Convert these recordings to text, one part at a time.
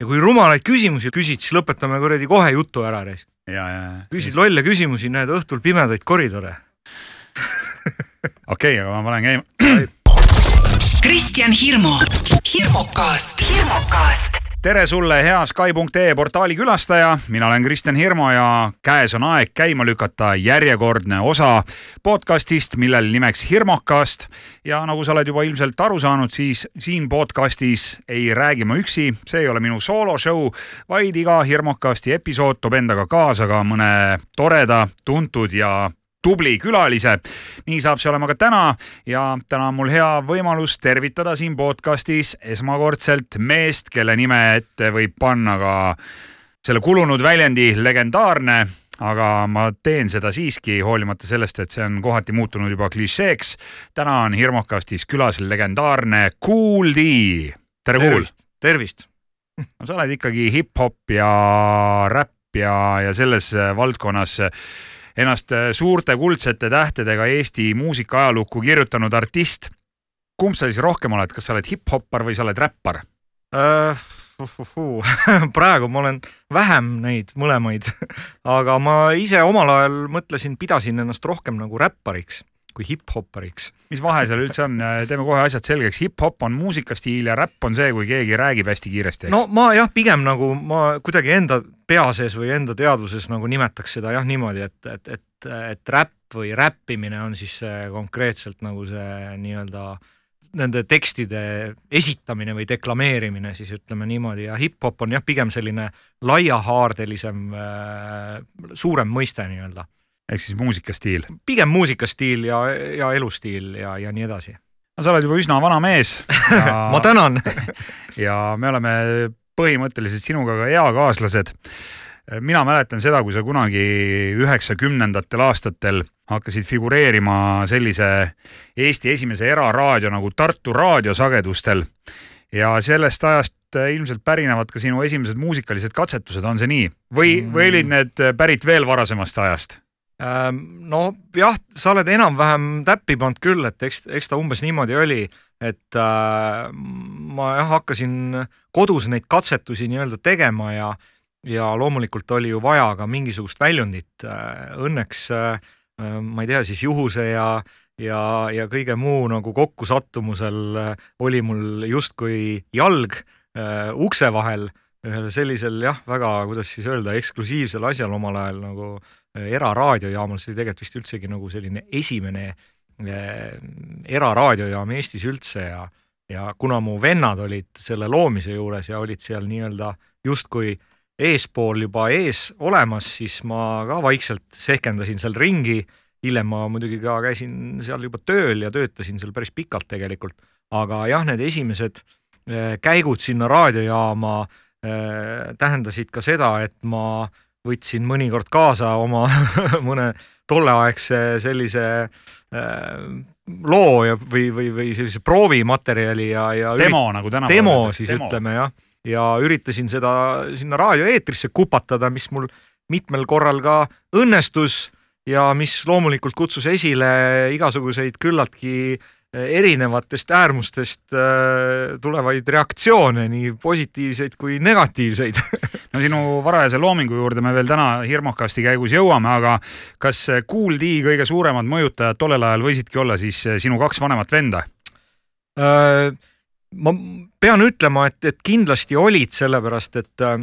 ja kui rumalaid küsimusi küsid, siis lõpetame kuradi kohe jutu ära reis. ja, ja, ja. küsid lolle küsimusi, näed õhtul pimedaid koridore. okei aga ma panen käima. Kristjan Hirmu, hirmukast, hirmukast tere sulle, hea Sky.ee portaali külastaja, mina olen Kristjan Hirmu ja käes on aeg käima lükata järjekordne osa podcastist, millel nimeks Hirmukast. ja nagu sa oled juba ilmselt aru saanud, siis siin podcastis ei räägi ma üksi, see ei ole minu sooloshow, vaid iga Hirmukasti episood toob endaga kaasa ka mõne toreda, tuntud ja tubli külalise. nii saab see olema ka täna ja täna on mul hea võimalus tervitada siin podcastis esmakordselt meest, kelle nime ette võib panna ka selle kulunud väljendi legendaarne aga ma teen seda siiski, hoolimata sellest, et see on kohati muutunud juba klišeeks. täna on Hirmukastis külas legendaarne Kool D. tere, Kool! tervist! no sa oled ikkagi hip-hop ja räpp ja, ja selles valdkonnas ennast äh, suurte kuldsete tähtedega Eesti muusika ajalukku kirjutanud artist. kumb sa siis rohkem oled, kas sa oled hip-hoppar või sa oled räppar uh,? praegu ma olen vähem neid mõlemaid, aga ma ise omal ajal mõtlesin, pidasin ennast rohkem nagu räppariks kui hip-hoppariks. Mis vahe seal üldse on, teeme kohe asjad selgeks, hip-hop on muusikastiil ja räpp on see, kui keegi räägib hästi kiiresti, eks? no ma jah, pigem nagu ma kuidagi enda pea sees või enda teadvuses nagu nimetaks seda jah niimoodi, et, et, et, et räpp või räppimine on siis konkreetselt nagu see nii-öelda nende tekstide esitamine või deklameerimine, siis ütleme niimoodi, ja hip-hop on jah, pigem selline laiahaardelisem, suurem mõiste nii-öelda ehk siis muusikastiil? pigem muusikastiil ja, ja elustiil ja, ja nii edasi. no sa oled juba üsna vana mees ja... ma tänan ja me oleme põhimõtteliselt sinuga ka eakaaslased. mina mäletan seda, kui sa kunagi üheksakümnendatel aastatel hakkasid figureerima sellise Eesti esimese eraraadio nagu Tartu raadiosagedustel ja sellest ajast ilmselt pärinevad ka sinu esimesed muusikalised katsetused, on see nii? või, või olid need pärit veel varasemast ajast? Ehm, no jah, sa oled enam-vähem täppi pannud küll, et eks, eks ta umbes niimoodi oli, et äh, ma jah hakkasin kodus neid katsetusi nii-öelda tegema ja ja loomulikult oli ju vaja ka mingisugust väljundit. Õnneks äh, ma ei tea, siis juhuse ja ja, ja kõige muu nagu kokkusattumusel äh, oli mul justkui jalg äh, ukse vahel ühel sellisel jah, väga, kuidas siis öelda, eksklusiivsel asjal omal ajal nagu äh, eraraadiojaamal, see oli tegelikult vist üldsegi nagu selline esimene äh, eraraadiojaam Eestis üldse ja ja kuna mu vennad olid selle loomise juures ja olid seal nii-öelda justkui eespool juba ees olemas, siis ma ka vaikselt sehkendasin seal ringi. hiljem ma muidugi ka käisin seal juba tööl ja töötasin seal päris pikalt tegelikult, aga jah, need esimesed äh, käigud sinna raadiojaama äh, Äh, tähendasid ka seda, et ma võtsin mõnikord kaasa oma mõne tolleaegse sellise äh, loo ja, või, või, või sellise proovimaterjali ja, ja demo nagu tänapäeval. demo siis demo. ütleme jah, ja üritasin seda sinna raadioeetrisse kupatada, mis mul mitmel korral ka õnnestus ja mis loomulikult kutsus esile igasuguseid küllaltki äh, erinevatest äärmustest äh, tulevaid reaktsioone, nii positiivseid kui negatiivseid no sinu varajase loomingu juurde me veel täna hirmukasti käigus jõuame, aga kas Kool D kõige suuremad mõjutajad tollel ajal võisidki olla siis sinu kaks vanemat venda? Äh, ma pean ütlema, et, et kindlasti olid, sellepärast et äh,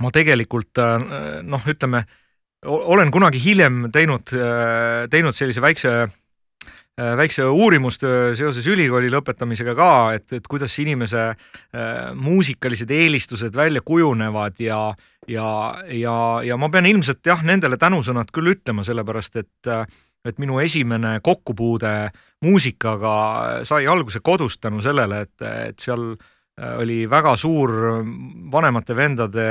ma tegelikult noh, ütleme, olen kunagi hiljem teinud, teinud sellise väikse Äh, väikse uurimustöö seoses ülikooli lõpetamisega ka, et, et kuidas inimese äh, muusikalised eelistused välja kujunevad ja, ja, ja, ja ma pean ilmselt jah, nendele tänusõnad küll ütlema, sellepärast et äh, et minu esimene kokkupuude muusikaga sai alguse kodust tänu sellele, et, et seal oli väga suur vanemate vendade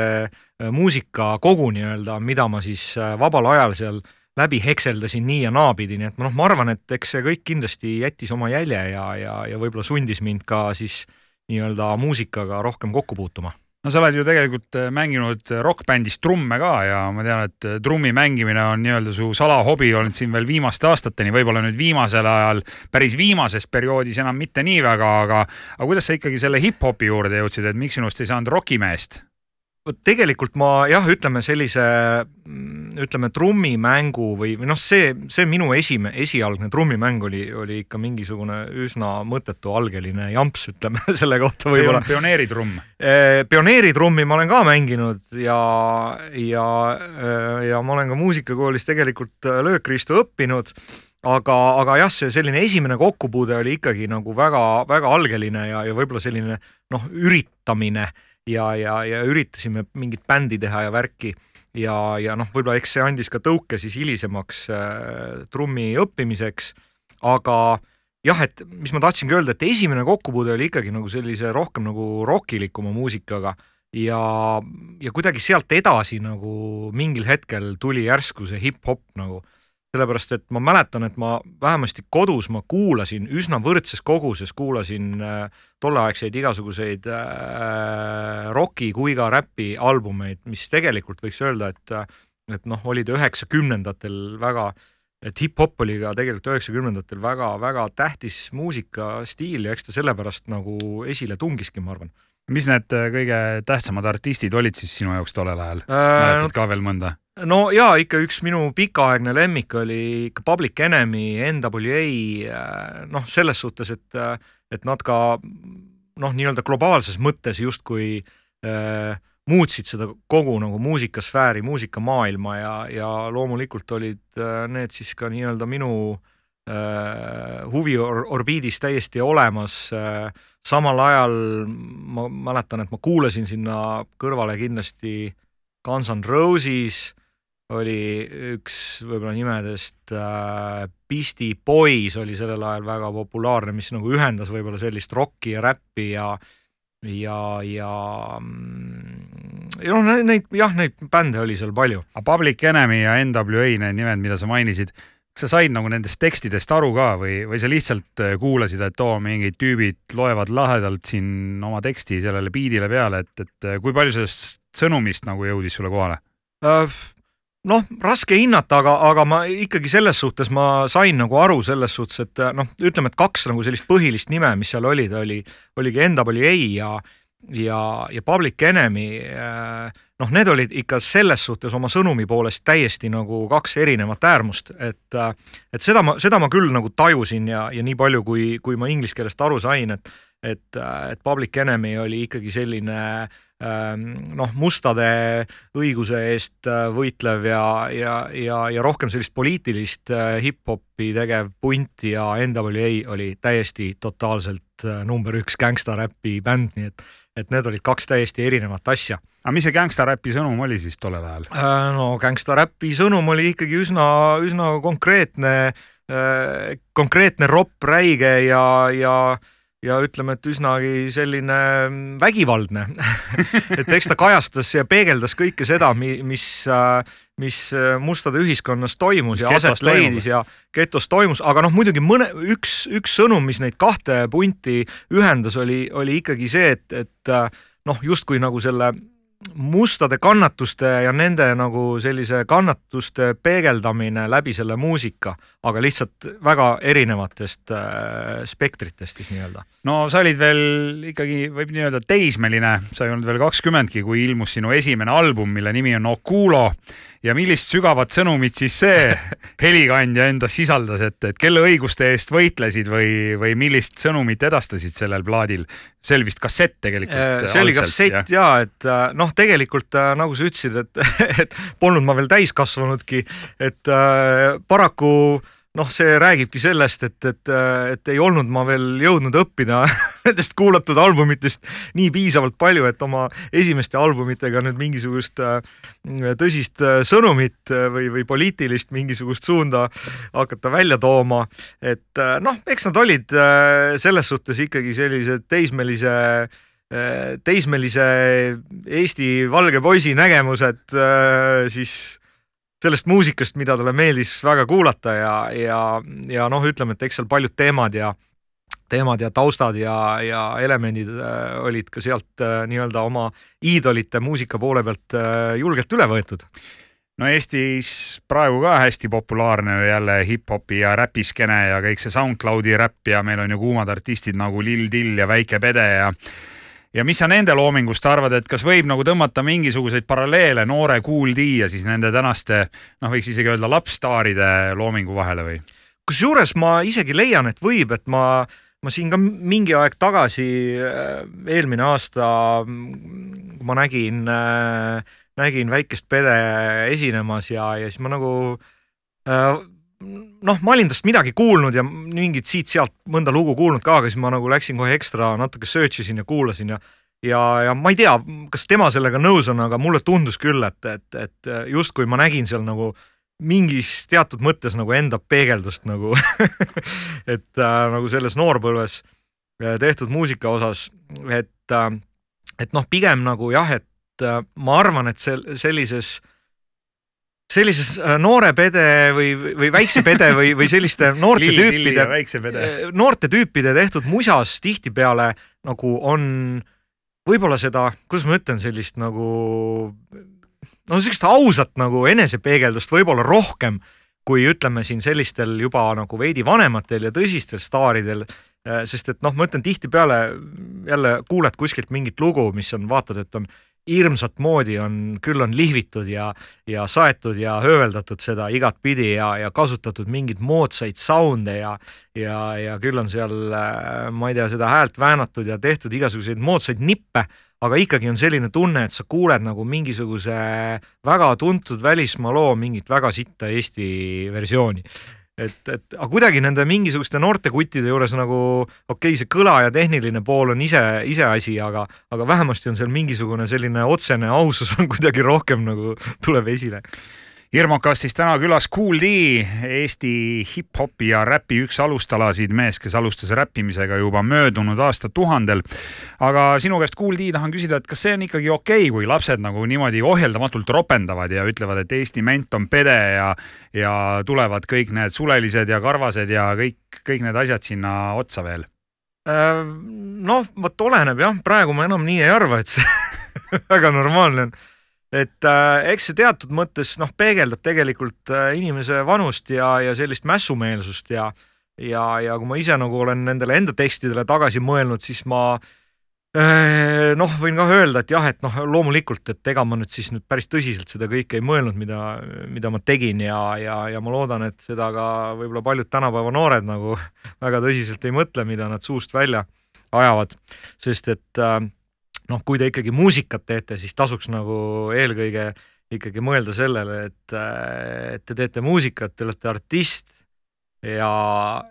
muusikakogu nii-öelda, mida ma siis vabal ajal seal läbi hekseldasin nii ja naapidi, nii et noh, ma arvan, et eks see kõik kindlasti jättis oma jälje ja, ja, ja võib-olla sundis mind ka siis nii-öelda muusikaga rohkem kokku puutuma no sa oled ju tegelikult äh, mänginud rokkbändis trumme ka ja ma tean, et äh, trummi mängimine on nii-öelda su salahobi olnud siin veel viimaste aastateni, võib-olla nüüd viimasel ajal, päris viimases perioodis enam mitte nii väga, aga aga kuidas sa ikkagi selle hip-hopi juurde jõudsid, et miks sinust ei saanud rokimeest? Tegelikult ma jah, ütleme sellise ütleme trummimängu või, või noh, see, see minu esime-, esialgne trummimäng oli, oli ikka mingisugune üsna mõttetu algeline jamps, ütleme selle kohta see võib-olla. olnud pioneeritrumm? pioneeritrummi ma olen ka mänginud ja, ja, ja ma olen ka muusikakoolis tegelikult löökriistu õppinud aga, aga jah, see selline esimene kokkupuude oli ikkagi nagu väga-väga algeline ja, ja võib-olla selline noh, üritamine ja, ja, ja üritasime mingit bändi teha ja värki. Ja, ja noh, võib-olla eks see andis ka tõuke siis hilisemaks äh, trummi õppimiseks, aga jah, et mis ma tahtsingi öelda, et esimene kokkupuude oli ikkagi nagu sellise rohkem nagu rokilikuma muusikaga. Ja, ja kuidagi sealt edasi nagu mingil hetkel tuli järsku see hip-hop nagu sellepärast et ma mäletan, et ma vähemasti kodus ma kuulasin üsna võrdses koguses, kuulasin äh, tolleaegseid igasuguseid äh, roki kui ka räpi albumeid, mis tegelikult võiks öelda, et et noh, olid üheksakümnendatel väga, et hip-hop oli ka tegelikult üheksakümnendatel väga-väga tähtis muusikastiil ja eks ta sellepärast nagu esile tungiski, ma arvan. mis need äh, kõige tähtsamad artistid olid siis sinu jaoks tollel ajal äh,? mäletad ka veel mõnda? No jaa, ikka üks minu pikaaegne lemmik oli ikka Public Enemy, NWA, äh, noh, selles suhtes, et, äh, et nad ka noh, nii-öelda globaalses mõttes justkui äh, muutsid seda kogu nagu muusikasfääri, muusikamaailma ja, ja loomulikult olid äh, need siis ka nii-öelda minu äh, huviorbiidis täiesti olemas äh,. samal ajal ma mäletan, et ma kuulasin sinna kõrvale kindlasti Guns N Roses oli üks võib-olla nimedest äh, Beastie Boys oli sellel ajal väga populaarne, mis nagu ühendas võib-olla sellist rokki ja räppi ja ja, ja mm, ja noh, neid jah, neid bände oli seal palju. aga Public Enemy ja NWA, need nimed, mida sa mainisid, kas sa said nagu nendest tekstidest aru ka või, või sa lihtsalt äh, kuulasid, et oo, mingid tüübid loevad lahedalt siin oma teksti sellele biidile peale, et, et äh, kui palju sellest sõnumist nagu jõudis sulle kohale uh,? Noh, raske hinnata, aga, aga ma ikkagi selles suhtes ma sain nagu aru selles suhtes, et noh, ütleme, et kaks nagu sellist põhilist nime, mis seal olid, oli, oligi NWA ja ja, ja Public Enemy, noh, need olid ikka selles suhtes oma sõnumi poolest täiesti nagu kaks erinevat äärmust, et et seda ma, seda ma küll nagu tajusin ja, ja nii palju, kui, kui ma inglise keelest aru sain, et et, et Public Enemy oli ikkagi selline äh, noh, mustade õiguse eest äh, võitlev ja, ja, ja, ja rohkem sellist poliitilist äh, hip-hopi tegev punt ja NWA oli täiesti totaalselt äh, number üks gängstaräpi bänd, nii et et need olid kaks täiesti erinevat asja. aga mis see gängstaräpi sõnum oli siis tollel ajal? no gängstaräpi sõnum oli ikkagi üsna, üsna konkreetne, konkreetne ropp, räige ja, ja ja ütleme, et üsnagi selline vägivaldne. Et eks ta kajastas ja peegeldas kõike seda, mis, mis mustade ühiskonnas toimus mis ja aset leidis ja getos toimus, aga noh, muidugi mõne, üks, üks sõnum, mis neid kahte punti ühendas, oli, oli ikkagi see, et, et noh, justkui nagu selle mustade kannatuste ja nende nagu sellise kannatuste peegeldamine läbi selle muusika, aga lihtsalt väga erinevatest äh, spektritest siis nii-öelda. no sa olid veel ikkagi võib nii öelda teismeline, sa ei olnud veel kakskümmendki, kui ilmus sinu esimene album, mille nimi on Okulo ja millist sügavat sõnumit siis see helikandja endas sisaldas, et, et kelle õiguste eest võitlesid või, või millist sõnumit edastasid sellel plaadil? see oli vist kassett tegelikult. Äh, see oli kassett ja, ja, et äh, noh, tegelikult äh, nagu sa ütlesid, et, et polnud ma veel täiskasvanudki, et äh, paraku äh, noh, see räägibki sellest, et, et, et ei olnud ma veel jõudnud õppida nendest kuulatud albumitest nii piisavalt palju, et oma esimeste albumitega nüüd mingisugust äh, tõsist äh, sõnumit äh, või, või poliitilist mingisugust suunda hakata välja tooma. et noh, eks nad olid selles suhtes ikkagi sellised teismelise teismelise Eesti valge poisi nägemused siis sellest muusikast, mida talle meeldis väga kuulata ja, ja, ja noh, ütleme, et eks seal paljud teemad ja teemad ja taustad ja, ja elemendid äh, olid ka sealt äh, nii-öelda oma iidolite muusika poole pealt äh, julgelt üle võetud. No Eestis praegu ka hästi populaarne ju jälle hip-hopi ja räpiskeene ja kõik see SoundCloudi räpp ja meil on ju kuumad artistid nagu Lil Dill ja Väike Pede ja ja mis sa nende loomingust arvad, et kas võib nagu tõmmata mingisuguseid paralleele noore Kool D ja siis nende tänaste noh, võiks isegi öelda lapsstaaride loomingu vahele või? kusjuures ma isegi leian, et võib, et ma, ma siin ka mingi aeg tagasi, äh, eelmine aasta, kui ma nägin, äh, nägin väikest pede esinemas ja, ja siis ma nagu äh, noh, ma olin tast midagi kuulnud ja mingit siit-sealt mõnda lugu kuulnud ka, aga siis ma nagu läksin kohe ekstra natuke search isin ja kuulasin ja ja, ja ma ei tea, kas tema sellega nõus on, aga mulle tundus küll, et, et, et justkui ma nägin seal nagu äh, mingis teatud mõttes nagu enda peegeldust nagu et äh, nagu selles noorpõlves äh, tehtud muusika osas, et äh,, et noh, pigem nagu jah, et äh, ma arvan, et sel-, sellises sellises äh, noore pede või, või väikse pede või, või selliste noorte tüüpide, äh, noorte tüüpide tehtud musas tihtipeale nagu on võib-olla seda, kuidas ma ütlen, sellist nagu no sihukest ausat nagu enesepeegeldust võib-olla rohkem kui ütleme siin sellistel juba nagu veidi vanematel ja tõsistel staaridel. Äh, sest et noh, ma ütlen tihtipeale jälle kuuled kuskilt mingit lugu, mis on, vaatad, et on hirmsat moodi on, küll on lihvitud ja, ja saetud ja hööveldatud seda igatpidi ja, ja kasutatud mingeid moodsaid sound'e ja, ja, ja küll on seal, äh, ma ei tea, seda häält väänatud ja tehtud igasuguseid moodsaid nippe aga ikkagi on selline tunne, et sa kuuled nagu mingisuguse väga tuntud välismaa loo mingit väga sitta Eesti versiooni. Et, et aga kuidagi nende mingisuguste noorte kuttide juures nagu okei okay,, see kõla ja tehniline pool on ise, iseasi, aga, aga vähemasti on seal mingisugune selline otsene ausus on kuidagi rohkem nagu tuleb esile Irmokastis täna külas Kool D, Eesti hip-hopi ja räpi üks alustalasid, mees, kes alustas räppimisega juba möödunud aastatuhandel. aga sinu käest, Kool D, tahan küsida, et kas see on ikkagi okei okay,, kui lapsed nagu niimoodi ohjeldamatult ropendavad ja ütlevad, et Eesti ment on pede ja, ja tulevad kõik need sulelised ja karvased ja kõik, kõik need asjad sinna otsa veel? Äh, noh, vot oleneb jah, praegu ma enam nii ei arva, et see väga normaalne on et äh, eks see teatud mõttes noh, peegeldab tegelikult äh, inimese vanust ja, ja sellist mässumeelsust ja ja, ja kui ma ise nagu olen nendele enda tekstidele tagasi mõelnud, siis ma äh, noh, võin ka öelda, et jah, et noh, loomulikult, et ega ma nüüd siis nüüd päris tõsiselt seda kõike ei mõelnud, mida, mida ma tegin ja, ja, ja ma loodan, et seda ka võib-olla paljud tänapäeva noored nagu väga tõsiselt ei mõtle, mida nad suust välja ajavad, sest et äh, noh, kui te ikkagi muusikat teete, siis tasuks nagu eelkõige ikkagi mõelda sellele, et, et te teete muusikat, te olete artist ja,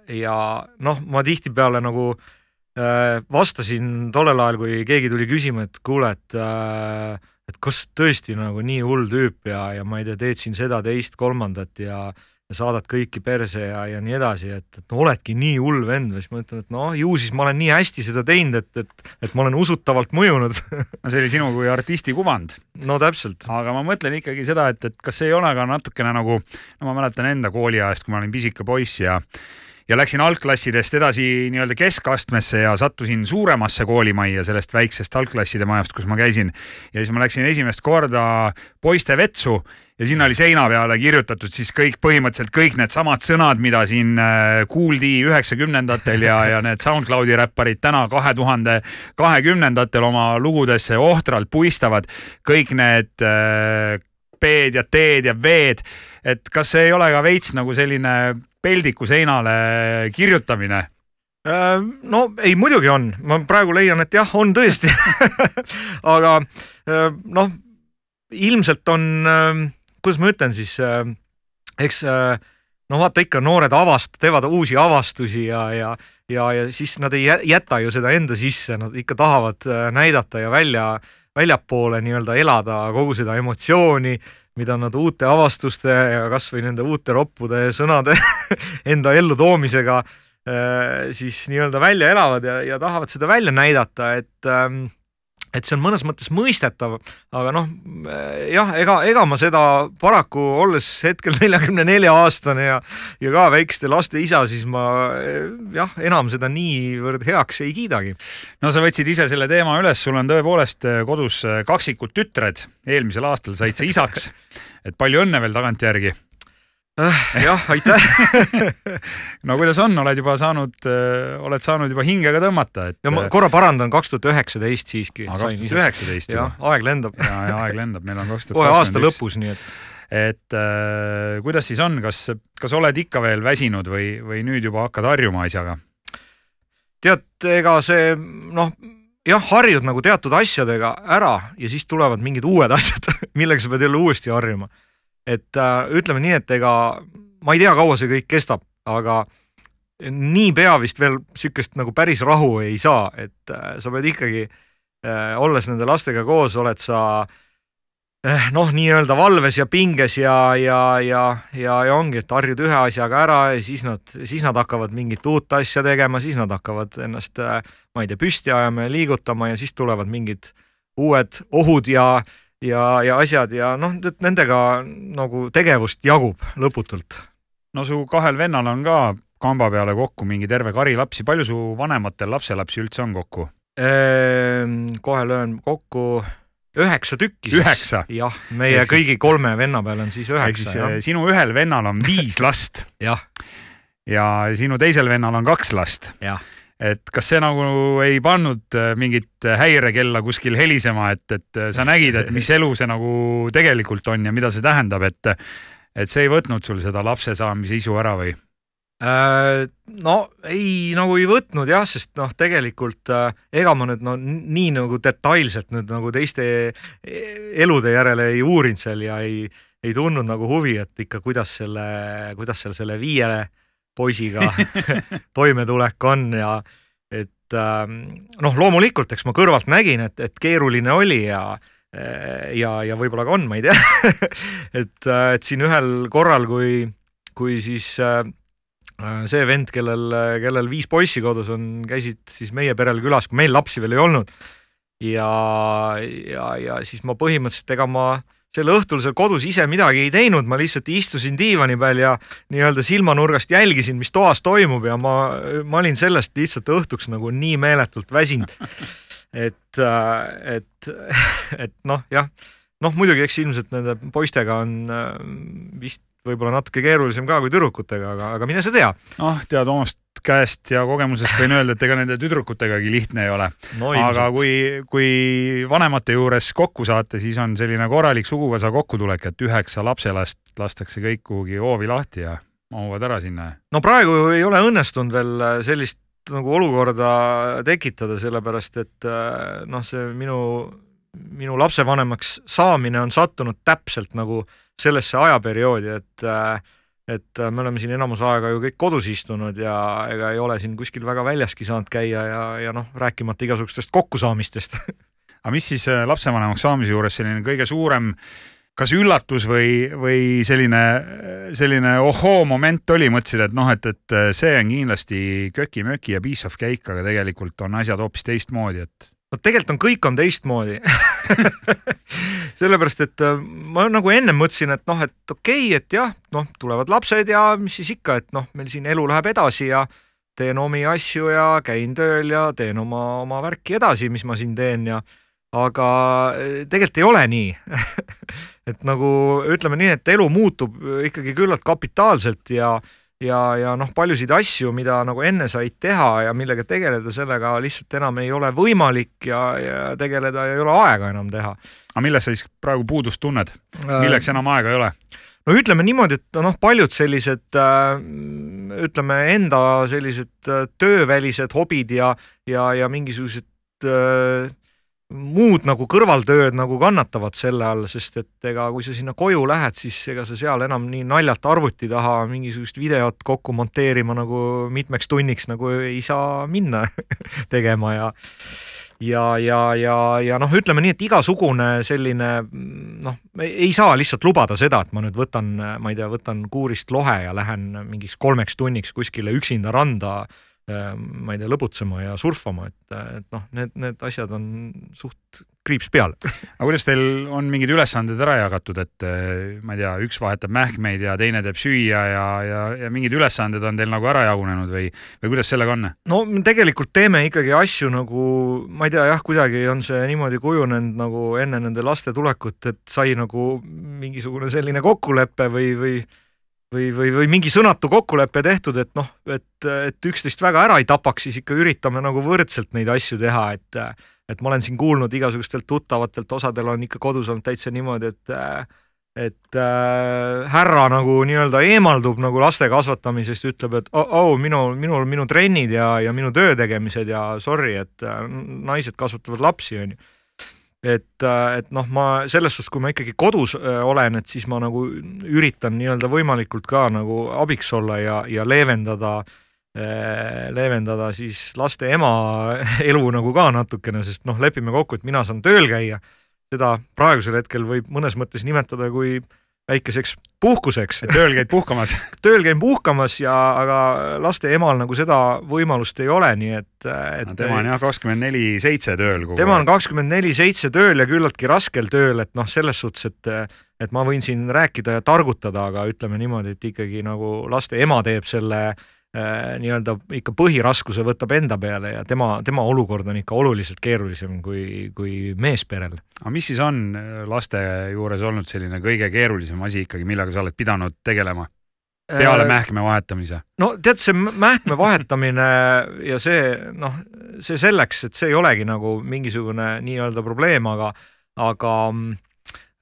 ja noh, ma tihtipeale nagu äh, vastasin tollel ajal, kui keegi tuli küsima, et kuule, et äh, et kas tõesti nagu nii hull tüüp ja, ja ma ei tea, teed siin seda, teist, kolmandat ja äh, saadad kõiki perse ja, ja nii edasi, et, et no oledki nii hull vend või siis ma ütlen, et noh, ju siis ma olen nii hästi seda teinud, et, et, et ma olen usutavalt mõjunud no see oli sinu kui artisti kuvand. no täpselt. aga ma mõtlen ikkagi seda, et, et kas ei ole ka natukene nagu, no ma mäletan enda kooliajast, kui ma olin pisike poiss ja ja läksin algklassidest edasi nii-öelda keskastmesse ja sattusin suuremasse koolimajja sellest väiksest algklasside majast, kus ma käisin. ja siis ma läksin esimest korda poiste vetsu ja sinna oli seina peale kirjutatud siis kõik põhimõtteliselt kõik needsamad sõnad, mida siin äh, kuuldi üheksakümnendatel ja, ja need SoundCloudi räpparid täna kahe tuhande kahekümnendatel oma lugudesse ohtralt puistavad. kõik need äh, B-d ja D-d ja V-d, et kas see ei ole ka veits nagu selline peldiku seinale kirjutamine? Äh, no ei, muidugi on, ma praegu leian, et jah, on tõesti aga äh, noh, ilmselt on, äh, kuidas ma ütlen siis, eks no vaata ikka noored avast-, teevad uusi avastusi ja, ja, ja, ja siis nad ei jäta ju seda enda sisse, nad ikka tahavad näidata ja välja, väljapoole nii-öelda elada kogu seda emotsiooni mida nad uute avastuste ja kasvõi nende uute roppude sõnade enda ellutoomisega äh, siis nii-öelda välja elavad ja, ja tahavad seda välja näidata, et ähm, et see on mõnes mõttes mõistetav, aga noh, jah, ega, ega ma seda paraku, olles hetkel neljakümne nelja aastane ja ja ka väikeste laste isa, siis ma jah, enam seda niivõrd heaks ei kiidagi. no sa võtsid ise selle teema üles, sul on tõepoolest kodus kaksikud tütred, eelmisel aastal said sa isaks, et palju õnne veel tagantjärgi jah, aitäh no kuidas on, oled juba saanud, äh, oled saanud juba hinge ka tõmmata, et. ja ma korra parandan, kaks tuhat üheksateist siiski. kaks tuhat üheksateist juba. aeg lendab. ja, ja aeg lendab, meil on kaks tuhat kakskümmend üks. kohe aasta lõpus, nii et. et äh, kuidas siis on, kas, kas oled ikka veel väsinud või, või nüüd juba hakkad harjuma asjaga? tead, ega see noh, jah, harjud nagu teatud asjadega ära ja siis tulevad mingid uued asjad millega sa pead jälle uuesti harjuma et äh, ütleme nii, et ega ma ei tea, kaua see kõik kestab, aga niipea vist veel sihukest nagu päris rahu ei saa, et äh, sa pead ikkagi äh,, olles nende lastega koos, oled sa äh, noh, nii-öelda valves ja pinges ja, ja, ja, ja, ja ongi, et harjud ühe asjaga ära ja siis nad, siis nad hakkavad mingit uut asja tegema, siis nad hakkavad ennast, äh, ma ei tea, püsti ajama ja liigutama ja siis tulevad mingid uued ohud ja ja, ja asjad ja noh, nendega nagu tegevust jagub lõputult. no su kahel vennal on ka kamba peale kokku mingi terve kari lapsi, palju su vanematel lapselapsi üldse on kokku? Ehm, kohe löön kokku üheksa tükki. üheksa? jah, meie Ehk kõigi siis... kolme venna peal on siis üheksa. siis eh, sinu ühel vennal on viis last jah. ja sinu teisel vennal on kaks last. jah et kas see nagu ei pannud äh, mingit häirekella kuskil helisema, et, et äh, sa nägid, et mis elu see nagu tegelikult on ja mida see tähendab, et, et see ei võtnud sul seda lapse saamise isu ära või? Äh, no ei, nagu ei võtnud jah, sest noh, tegelikult ega ma nüüd no nii nagu detailselt nüüd nagu teiste elude järele ei uurinud seal ja ei, ei tundnud nagu huvi, et ikka kuidas selle, kuidas seal selle viie poisiga toimetulek on ja et ähm, noh, loomulikult, eks ma kõrvalt nägin, et, et keeruline oli ja ja, ja võib-olla ka on, ma ei tea et, et siin ühel korral, kui, kui siis äh, see vend, kellel, kellel viis poissi kodus on, käisid siis meie perel külas, kui meil lapsi veel ei olnud. ja, ja, ja siis ma põhimõtteliselt, ega ma sel õhtul seal kodus ise midagi ei teinud, ma lihtsalt istusin diivani peal ja nii-öelda silmanurgast jälgisin, mis toas toimub ja ma, ma olin sellest lihtsalt õhtuks nagu nii meeletult väsinud. et, äh, et, et noh, jah, noh muidugi, eks ilmselt nende poistega on äh, vist võib-olla natuke keerulisem ka kui tüdrukutega, aga, aga mine sa tea. noh, tead omast käest ja kogemusest võin öelda, et ega nende tüdrukutegagi lihtne ei ole no,. aga kui, kui vanemate juures kokku saate, siis on selline korralik suguvõsa kokkutulek, et üheksa lapselast lastakse kõik kuhugi hoovi lahti ja mahuvad ära sinna. no praegu ei ole õnnestunud veel sellist nagu olukorda tekitada, sellepärast et noh, see minu, minu lapsevanemaks saamine on sattunud täpselt nagu äh, sellesse ajaperioodi, et et me oleme siin enamus aega ju kõik kodus istunud ja ega ei ole siin kuskil väga väljaski saanud käia ja, ja noh, rääkimata igasugustest kokkusaamistest aga mis siis äh, lapsevanemaks saamise juures selline kõige suurem kas üllatus või, või selline, selline ohoo moment oli, mõtlesid, et noh, et, et see on kindlasti köki-möki ja of cake, aga tegelikult on asjad hoopis teistmoodi, et no tegelikult on, kõik on teistmoodi. Sellepärast, et äh, ma nagu ennem mõtlesin, et noh, et okei okay,, et jah, noh, tulevad lapsed ja mis siis ikka, et noh, meil siin elu läheb edasi ja teen omi asju ja käin tööl ja teen oma, oma värki edasi, mis ma siin teen ja aga äh, tegelikult ei ole nii. Et nagu ütleme nii, et elu muutub ikkagi küllalt kapitaalselt ja ja, ja noh, paljusid asju, mida nagu enne said teha ja millega tegeleda, sellega lihtsalt enam ei ole võimalik ja, ja tegeleda ei ole aega enam teha. aga millest sa siis praegu puudust tunned, milleks enam aega ei ole? no ütleme niimoodi, et noh, paljud sellised äh, ütleme enda sellised äh, töövälised hobid ja, ja, ja mingisugused äh, muud nagu kõrvaltööd nagu kannatavad selle all, sest et ega kui sa sinna koju lähed, siis ega sa seal enam nii naljalt arvuti taha mingisugust videot kokku monteerima nagu mitmeks tunniks nagu ei saa minna tegema ja ja, ja, ja, ja noh, ütleme nii, et igasugune selline noh, ei saa lihtsalt lubada seda, et ma nüüd võtan, ma ei tea, võtan kuurist lohe ja lähen mingiks kolmeks tunniks kuskile üksinda randa ma ei tea, lõbutsema ja surfama, et, et noh, need, need asjad on suht kriips peal. aga kuidas teil on mingid ülesanded ära jagatud, et ma ei tea, üks vahetab mähkmeid ja teine teeb süüa ja, ja, ja mingid ülesanded on teil nagu ära jagunenud või, või kuidas sellega on? no tegelikult teeme ikkagi asju nagu, ma ei tea jah, kuidagi on see niimoodi kujunenud nagu enne nende laste tulekut, et sai nagu mingisugune selline kokkulepe või, või või, või, või mingi sõnatu kokkulepe tehtud, et noh, et, et üksteist väga ära ei tapaks, siis ikka üritame nagu võrdselt neid asju teha, et et ma olen siin kuulnud igasugustelt tuttavatelt, osadel on ikka kodus olnud täitsa niimoodi, et et äh, härra nagu nii-öelda eemaldub nagu laste kasvatamisest, ütleb, et oh, oh, minu, minul, minu trennid ja, ja minu töö tegemised ja sorry, et äh, naised kasvatavad lapsi, onju et, äh, et noh, ma selles suhtes, kui ma ikkagi kodus äh, olen, et siis ma nagu üritan nii-öelda võimalikult ka nagu abiks olla ja, ja leevendada äh, leevendada siis laste ema elu nagu ka natukene, sest noh, lepime kokku, et mina saan tööl käia. seda praegusel hetkel võib mõnes mõttes nimetada kui äh, väikeseks puhkuseks. tööl käid puhkamas tööl käin puhkamas ja, aga laste emal nagu seda võimalust ei ole, nii et, et no,. tema on jah kakskümmend neli seitse tööl. tema on kakskümmend neli seitse tööl ja küllaltki raskel tööl, et noh, selles suhtes, et, et ma võin siin rääkida ja targutada, aga ütleme niimoodi, et ikkagi nagu laste ema teeb selle nii-öelda ikka põhiraskuse võtab enda peale ja tema, tema olukord on ikka oluliselt keerulisem kui, kui meesperel. aga mis siis on äh, laste juures olnud selline kõige keerulisem asi ikkagi, millega sa oled pidanud tegelema? peale äh, mähkme vahetamise? no tead, see mähkme vahetamine ja see noh, see selleks, et see ei olegi nagu mingisugune nii-öelda probleem, aga, aga Äh,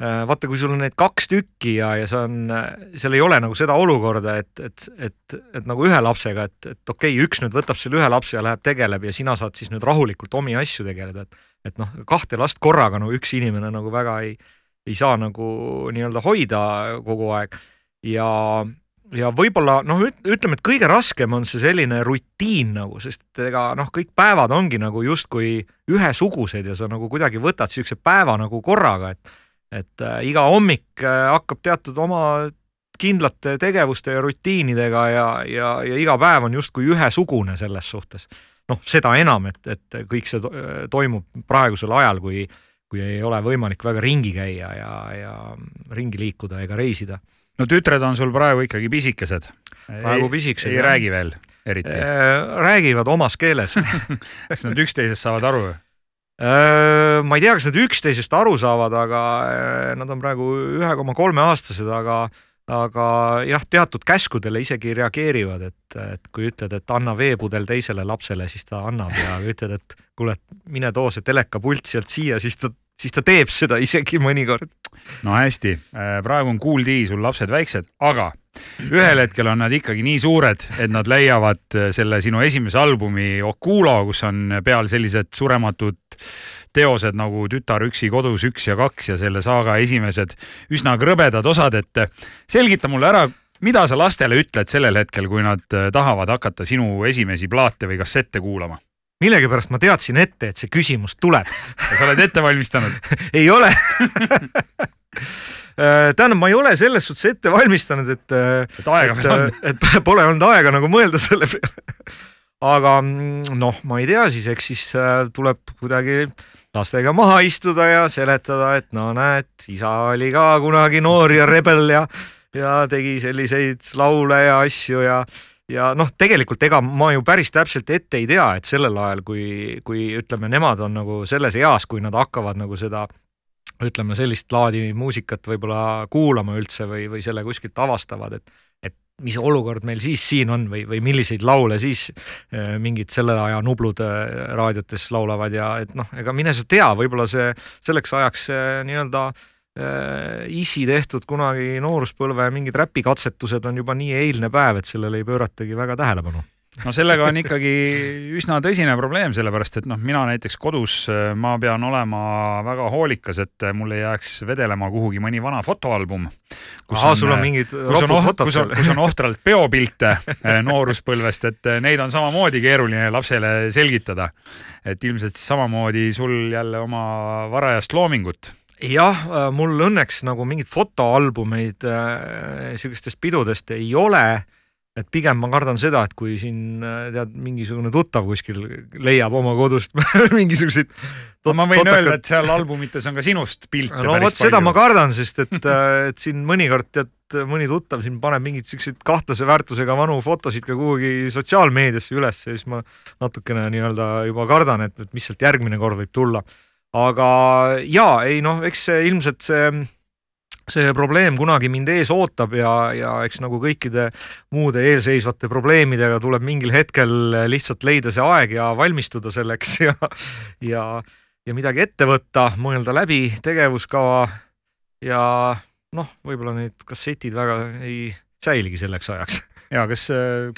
vaata, kui sul on neid kaks tükki ja, ja see on, seal ei ole nagu seda olukorda, et, et, et, et nagu ühe lapsega, et, et okei okay,, üks nüüd võtab selle ühe lapse ja läheb tegeleb ja sina saad siis nüüd rahulikult omi asju tegeleda, et et noh, kahte last korraga no üks inimene nagu väga ei, ei saa nagu nii-öelda hoida kogu aeg. Ja ja võib-olla noh, ütleme, et kõige raskem on see selline rutiin nagu, sest ega noh, kõik päevad ongi nagu justkui ühesugused ja sa nagu kuidagi võtad siukse päeva nagu korraga, et et äh, iga hommik äh, hakkab teatud oma kindlate tegevuste ja rutiinidega ja, ja, ja iga päev on justkui ühesugune selles suhtes. noh, seda enam, et, et kõik see toimub praegusel ajal, kui, kui ei ole võimalik väga ringi käia ja, ja ringi liikuda ega reisida. no tütred on sul praegu ikkagi pisikesed. praegu pisikesed. ei räägi veel eriti? Äh, räägivad omas keeles kas nad üksteisest saavad aru? Äh, ma ei tea, kas nad üksteisest aru saavad, aga nad on praegu ühe koma kolme aastased, aga aga jah, teatud käskudele isegi reageerivad, et, et kui ütled, et anna veepudel teisele lapsele, siis ta annab ja ütled, et kuule, mine too see telekapult sealt siia, siis ta, siis ta teeb seda isegi mõnikord. no hästi, praegu on kuuldi, sul lapsed väiksed, aga ühel hetkel on nad ikkagi nii suured, et nad leiavad äh, selle sinu esimese albumi Okulo, kus on peal sellised surematud teosed nagu Tütar üksi kodus üks ja kaks ja selle saaga esimesed üsna krõbedad osad, et äh, selgita mulle ära, mida sa lastele ütled sellel hetkel, kui nad äh, tahavad hakata sinu esimesi plaate või kassette kuulama? millegipärast ma teadsin ette, et see küsimus tuleb. sa oled ette valmistanud ei ole tähendab, ma ei ole selles suhtes ette valmistanud, et äh, et aega on. Äh, et pole olnud aega nagu mõelda selle peale. aga mm, noh, ma ei tea siis, eks siis tuleb kuidagi lastega maha istuda ja seletada, et no näed, isa oli ka kunagi noor ja rebel ja ja tegi selliseid laule ja asju ja ja noh, tegelikult ega ma ju päris täpselt ette ei tea, et sellel ajal, kui, kui ütleme, nemad on nagu selles eas, kui nad hakkavad nagu seda ütleme sellist laadi muusikat võib-olla kuulama üldse või, või selle kuskilt avastavad, et, et mis olukord meil siis siin on või, või milliseid laule siis äh, mingid selle aja nublud äh, raadiotes laulavad ja et noh, ega mine sa tea, võib-olla see selleks ajaks nii-öelda äh, isi tehtud kunagi nooruspõlve mingid räpikatsetused on juba nii eilne päev, et sellele ei pööratagi väga tähelepanu no sellega on ikkagi üsna tõsine probleem, sellepärast et noh, mina näiteks kodus äh, ma pean olema väga hoolikas, et mul ei jääks vedelema kuhugi mõni vana fotoalbum. ahah, sul on mingid ropud fotod kus on, kus on ohtralt peopilte äh, nooruspõlvest, et äh, neid on samamoodi keeruline lapsele selgitada. et ilmselt samamoodi sul jälle oma varajast loomingut jah, mul õnneks nagu mingeid fotoalbumeid äh, sihukestest pidudest ei ole et pigem ma kardan seda, et kui siin äh, tead, mingisugune tuttav kuskil leiab oma kodust mingisuguseid no ma võin öelda, et seal albumites on ka sinust pilte no vot seda ma kardan, sest et, äh, et siin mõnikord tead, mõni tuttav siin paneb mingeid siukseid kahtlase väärtusega vanu fotosid ka kuhugi sotsiaalmeediasse üles ja siis ma natukene nii-öelda juba kardan, et, et mis sealt järgmine kord võib tulla. aga jaa, ei noh, eks see ilmselt see see probleem kunagi mind ees ootab ja, ja eks nagu kõikide muude eelseisvate probleemidega tuleb mingil hetkel lihtsalt leida see aeg ja valmistuda selleks ja, ja, ja midagi ette võtta, mõelda läbi tegevuskava ja noh, võib-olla need kassetid väga ei säiligi selleks ajaks ja kas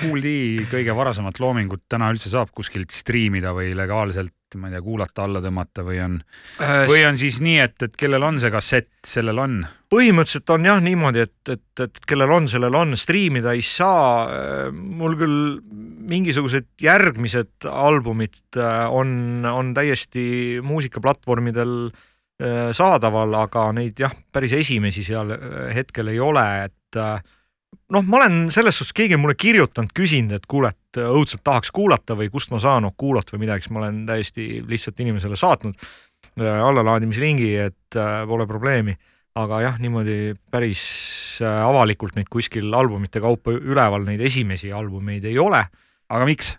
Kool-D äh, kõige varasemat loomingut täna üldse saab kuskilt striimida või legaalselt, ma ei tea, kuulata, alla tõmmata või on äh,, või on siis nii, et, et kellel on see kassett, sellel on? põhimõtteliselt on jah niimoodi, et, et, et kellel on, sellel on, striimida ei saa. mul küll mingisugused järgmised albumid äh, on, on täiesti muusikaplatvormidel saadaval, aga neid jah, päris esimesi seal hetkel ei ole, et noh, ma olen selles suhtes, keegi on mulle kirjutanud, küsinud, et kuule, et õudselt tahaks kuulata või kust ma saan Okulat või midagi, siis ma olen täiesti lihtsalt inimesele saatnud äh, allalaadimislingi, et äh, pole probleemi. aga jah, niimoodi päris äh, avalikult neid kuskil albumite kaupa üleval, neid esimesi albumeid ei ole. aga miks?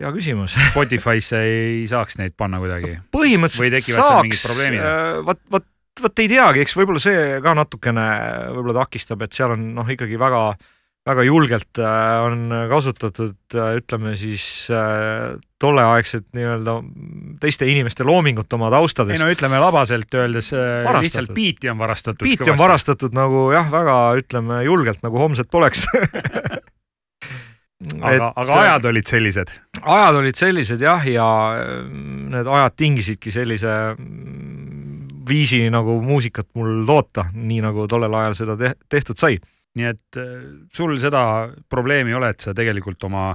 hea küsimus Spotify'sse ei saaks neid panna kuidagi? põhimõtteliselt saaks, vot, vot vot ei teagi, eks võib-olla see ka natukene võib-olla takistab, et seal on noh, ikkagi väga, väga julgelt äh, on kasutatud, äh, ütleme siis äh, tolleaegset nii-öelda teiste inimeste loomingut oma taustades. ei no ütleme labaselt öeldes varastatud. lihtsalt biiti on varastatud. biiti on varastatud nagu jah, väga ütleme julgelt nagu homset poleks aga, aga ajad olid sellised? ajad olid sellised jah, ja need ajad tingisidki sellise viisi nagu muusikat mul toota, nii nagu tollel ajal seda te tehtud sai. nii et äh, sul seda probleemi ei ole, et sa tegelikult oma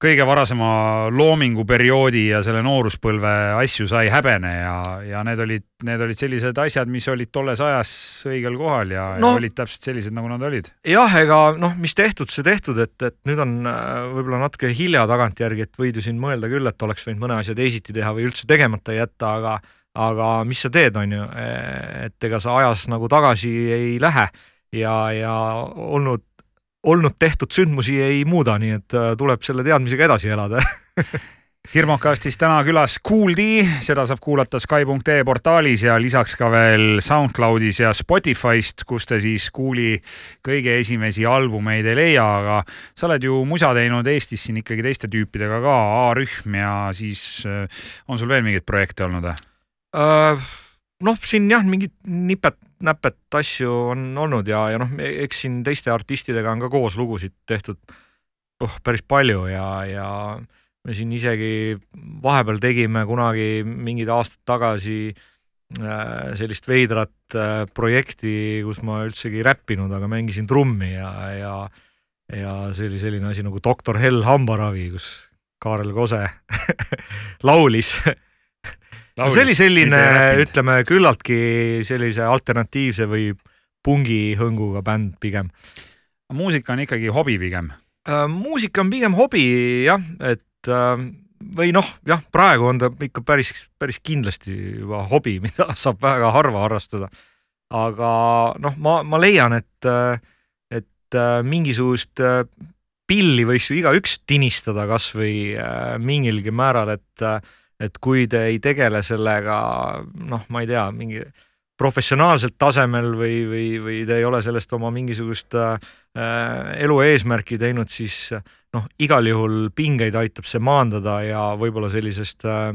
kõige varasema loominguperioodi ja selle nooruspõlve asju sa ei häbene ja, ja need olid, need olid sellised asjad, mis olid tolles ajas õigel kohal ja, no, ja olid täpselt sellised, nagu nad olid. jah, ega noh, mis tehtud, see tehtud, et, et nüüd on äh, võib-olla natuke hilja tagantjärgi, et võid ju siin mõelda küll, et oleks võinud mõne asja teisiti teha või üldse tegemata jätta, aga aga mis sa teed, on ju, et ega sa ajas nagu tagasi ei lähe ja, ja olnud, olnud tehtud sündmusi ei muuda, nii et äh, tuleb selle teadmisega edasi elada Hirmukastis täna külas Kool-D, seda saab kuulata Sky.ee portaalis ja lisaks ka veel SoundCloudis ja Spotify'st, kus te siis Kooli kõige esimesi albumeid ei leia, aga sa oled ju musa teinud Eestis siin ikkagi teiste tüüpidega ka, A-rühm ja siis äh, on sul veel mingeid projekte olnud või? Äh, noh, siin jah, mingid nipet-näpet asju on olnud ja, ja noh, eks siin teiste artistidega on ka koos lugusid tehtud oh, päris palju ja, ja me siin isegi vahepeal tegime kunagi mingid aastad tagasi äh, sellist veidrat äh, projekti, kus ma üldsegi ei räppinud, aga mängisin trummi ja, ja ja see oli selline asi nagu Doktor Hell hambaravi, kus Kaarel Kose laulis see oli selline, ütleme küllaltki sellise alternatiivse või pungihõnguga bänd pigem. muusika on ikkagi hobi pigem äh,? muusika on pigem hobi jah, et äh, või noh, jah, praegu on ta ikka päris, päris kindlasti juba hobi, mida saab väga harva harrastada. aga noh, ma, ma leian, et, et äh, mingisugust äh, pilli võiks ju igaüks tinistada kasvõi äh, mingilgi määral, et et kui te ei tegele sellega noh, ma ei tea, mingi professionaalselt tasemel või, või, või te ei ole sellest oma mingisugust äh, elu eesmärki teinud, siis noh, igal juhul pingeid aitab see maandada ja võib-olla sellisest äh,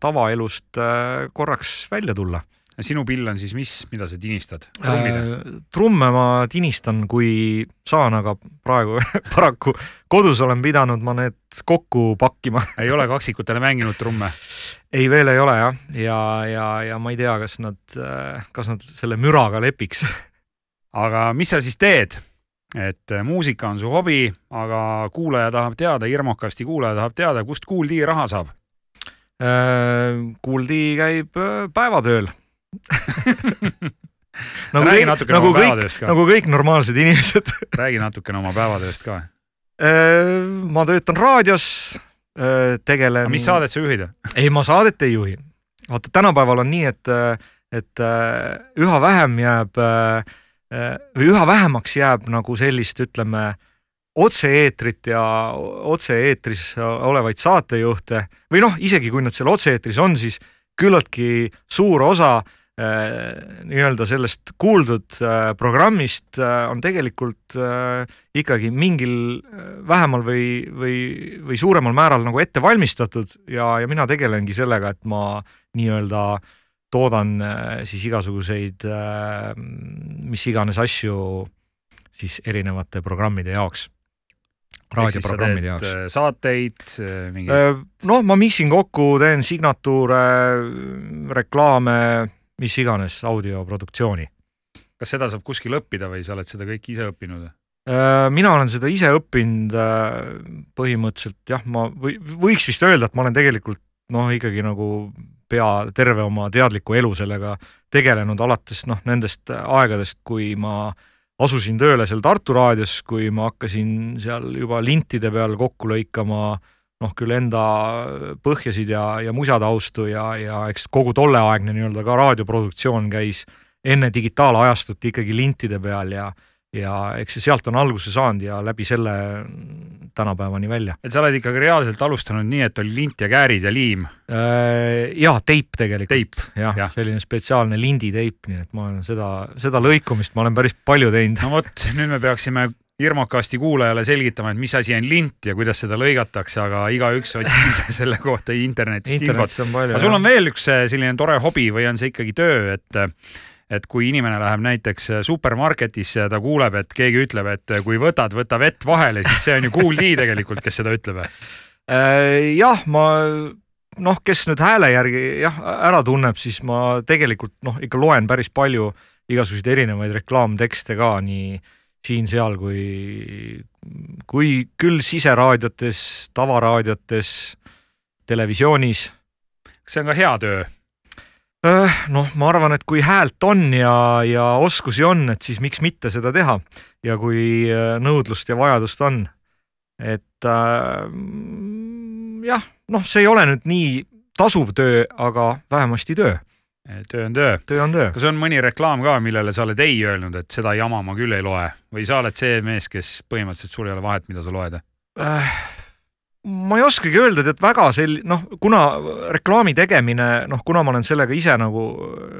tavaelust äh, korraks välja tulla sinu pill on siis mis, mida sa tinistad? äh,? trumme ma tinistan, kui saan, aga praegu paraku kodus olen pidanud ma need kokku pakkima ei ole kaksikutele mänginud trumme? ei, veel ei ole jah, ja, ja, ja ma ei tea, kas nad, kas nad selle müraga lepiks aga mis sa siis teed? et äh, muusika on su hobi, aga kuulaja tahab teada, Irmokasti kuulaja tahab teada, kust Kuuldi raha saab? Kuuldi äh, käib äh, päevatööl nagu Räägi kõik, natukene nagu oma kõik, päevatööst ka. nagu kõik normaalsed inimesed räägi natukene oma päevatööst ka. ma töötan raadios, tegelen. mis saadet sa juhid? ei, ma saadet ei juhi. vaata, tänapäeval on nii, et, et äh, üha vähem jääb äh, või üha vähemaks jääb nagu sellist, ütleme, otse-eetrit ja otse-eetris olevaid saatejuhte või noh, isegi kui nad seal otse-eetris on, siis küllaltki suur osa äh, nii-öelda sellest kuuldud äh, programmist äh, on tegelikult ikkagi mingil äh, vähemal või, või, või suuremal määral nagu ette valmistatud ja, ja mina tegelengi sellega, et ma nii-öelda toodan siis igasuguseid mis iganes asju siis erinevate programmide jaoks, raadioprogrammide jaoks. äh, saateid, mingi noh, ma miksin kokku, teen signatuure, reklaame, mis iganes audioproduktsiooni. kas seda saab kuskil õppida või sa oled seda kõike ise õppinud? Äh, mina olen seda ise õppinud äh, põhimõtteliselt jah, ma või võiks vist öelda, et ma olen tegelikult noh, ikkagi nagu pea terve oma teadliku elu sellega tegelenud alates noh, nendest aegadest, kui ma asusin tööle seal Tartu raadios, kui ma hakkasin seal juba lintide peal kokku lõikama noh, küll enda põhjasid ja, ja musataustu ja, ja eks kogu tolleaegne nii-öelda ka raadioproduktsioon käis enne digitaalajastut ikkagi lintide peal ja ja eks see sealt on alguse saanud ja läbi selle tänapäevani välja. et sa oled ikkagi reaalselt alustanud nii, et oli lint ja käärid ja liim. ja teip tegelikult. Jah ja,, selline spetsiaalne linditeip, nii et ma olen seda, seda lõikumist ma olen päris palju teinud. no vot, nüüd me peaksime Irmokasti kuulajale selgitama, et mis asi on lint ja kuidas seda lõigatakse, aga igaüks otsib ise selle kohta internetist infot. aga sul on veel üks eh, selline tore hobi või on see ikkagi töö, et et kui inimene läheb näiteks supermarketisse ja ta kuuleb, et keegi ütleb, et kui võtad, võta vett vahele, siis see on ju Kool D tegelikult, kes seda ütleb. Äh, jah, ma noh, kes nüüd hääle järgi jah ära tunneb, siis ma tegelikult noh, ikka loen päris palju igasuguseid erinevaid reklaamtekste ka nii siin-seal kui, kui küll siseraadiotes, tavaraadiotes, televisioonis kas see on ka hea töö? Äh, noh, ma arvan, et kui häält on ja, ja oskusi on, et siis miks mitte seda teha ja kui äh, nõudlust ja vajadust on. et äh, jah, noh, see ei ole nüüd nii tasuv töö, aga vähemasti töö, töö on töö. töö on töö. kas on mõni reklaam ka, millele sa oled ei öelnud, et seda jama ma küll ei loe või sa oled see mees, kes põhimõtteliselt sul ei ole vahet, mida sa loed? Äh, ma ei oskagi öelda, et väga sel-, noh, kuna reklaami tegemine, noh, kuna ma olen sellega ise nagu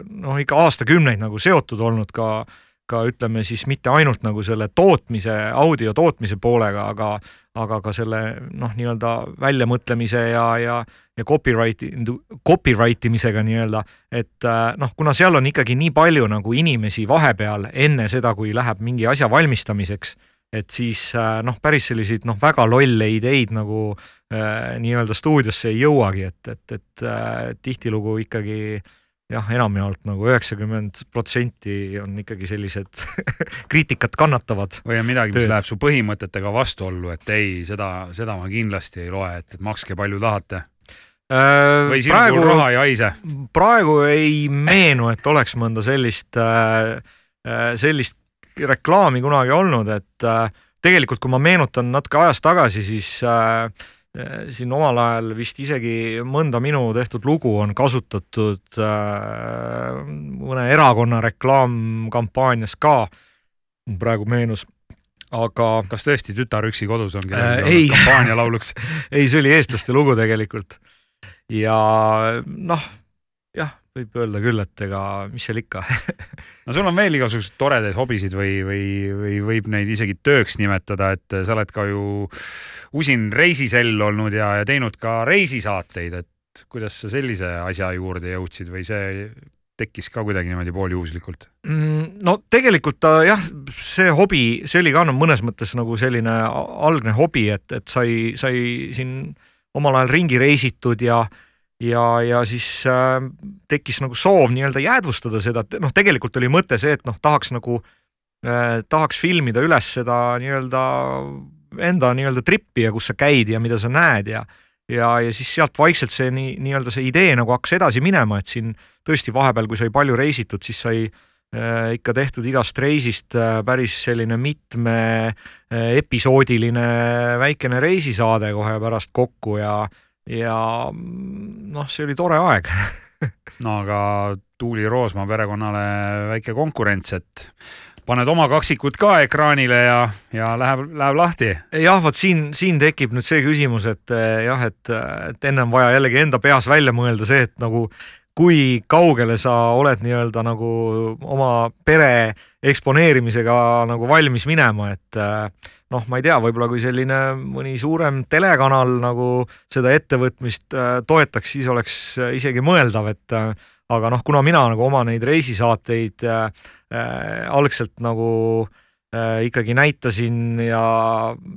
noh, ikka aastakümneid nagu seotud olnud ka ka ütleme siis mitte ainult nagu selle tootmise, audio tootmise poolega, aga aga ka selle noh, nii-öelda väljamõtlemise ja, ja ja copyright, copyright imisega nii-öelda, et äh, noh, kuna seal on ikkagi nii palju nagu inimesi vahepeal enne seda, kui läheb mingi asja valmistamiseks, et siis äh, noh, päris selliseid noh, väga lolle ideid nagu äh, nii-öelda stuudiosse ei jõuagi, et, et, et äh, tihtilugu ikkagi jah, enamjaolt nagu üheksakümmend protsenti on ikkagi sellised kriitikat kannatavad. või on midagi, mis läheb su põhimõtetega vastuollu, et ei, seda, seda ma kindlasti ei loe, et, et makske palju tahate või sinu praegu puhul, raha ei haise? praegu ei meenu, et oleks mõnda sellist, sellist reklaami kunagi olnud, et äh, tegelikult kui ma meenutan natuke ajas tagasi, siis äh, äh, siin omal ajal vist isegi mõnda minu tehtud lugu on kasutatud äh, mõne erakonna reklaamkampaanias ka, praegu meenus, aga kas tõesti Tütar üksi kodus on Äh, ei. kampaania lauluks? ei, see oli eestlaste lugu tegelikult. ja noh, jah, võib öelda küll, et ega mis seal ikka. no sul on veel igasuguseid toredaid hobisid või, või, või võib neid isegi tööks nimetada, et sa oled ka ju usin reisisell olnud ja, ja teinud ka reisisaateid, et kuidas sa sellise asja juurde jõudsid või see tekkis ka kuidagi niimoodi pooljuhuslikult? Mm, no tegelikult ta jah, see hobi, see oli ka no mõnes mõttes nagu selline algne hobi, et, et sai, sai siin omal ajal ringi reisitud ja ja, ja siis äh, tekkis nagu soov nii-öelda jäädvustada seda, et noh, tegelikult oli mõte see, et noh, tahaks nagu äh,, tahaks filmida üles seda nii-öelda enda nii-öelda trippi ja kus sa käid ja mida sa näed ja ja, ja siis sealt vaikselt see nii, nii-öelda see idee nagu hakkas edasi minema, et siin tõesti vahepeal, kui sai palju reisitud, siis sai äh, ikka tehtud igast reisist äh, päris selline mitme äh, episoodiline väikene reisisaade kohe pärast kokku ja, ja noh, see oli tore aeg no aga Tuuli Roosma perekonnale väike konkurents, et paned oma kaksikud ka ekraanile ja, ja läheb, läheb lahti. jah, vot siin, siin tekib nüüd see küsimus, et eh, jah, et, et enne on vaja jällegi enda peas välja mõelda see, et nagu kui kaugele sa oled nii-öelda nagu oma pere eksponeerimisega nagu valmis minema, et eh, noh, ma ei tea, võib-olla kui selline mõni suurem telekanal nagu seda ettevõtmist eh, toetaks, siis oleks isegi mõeldav, et aga noh, kuna mina nagu oma neid reisisaateid äh, äh, algselt nagu äh, ikkagi näitasin ja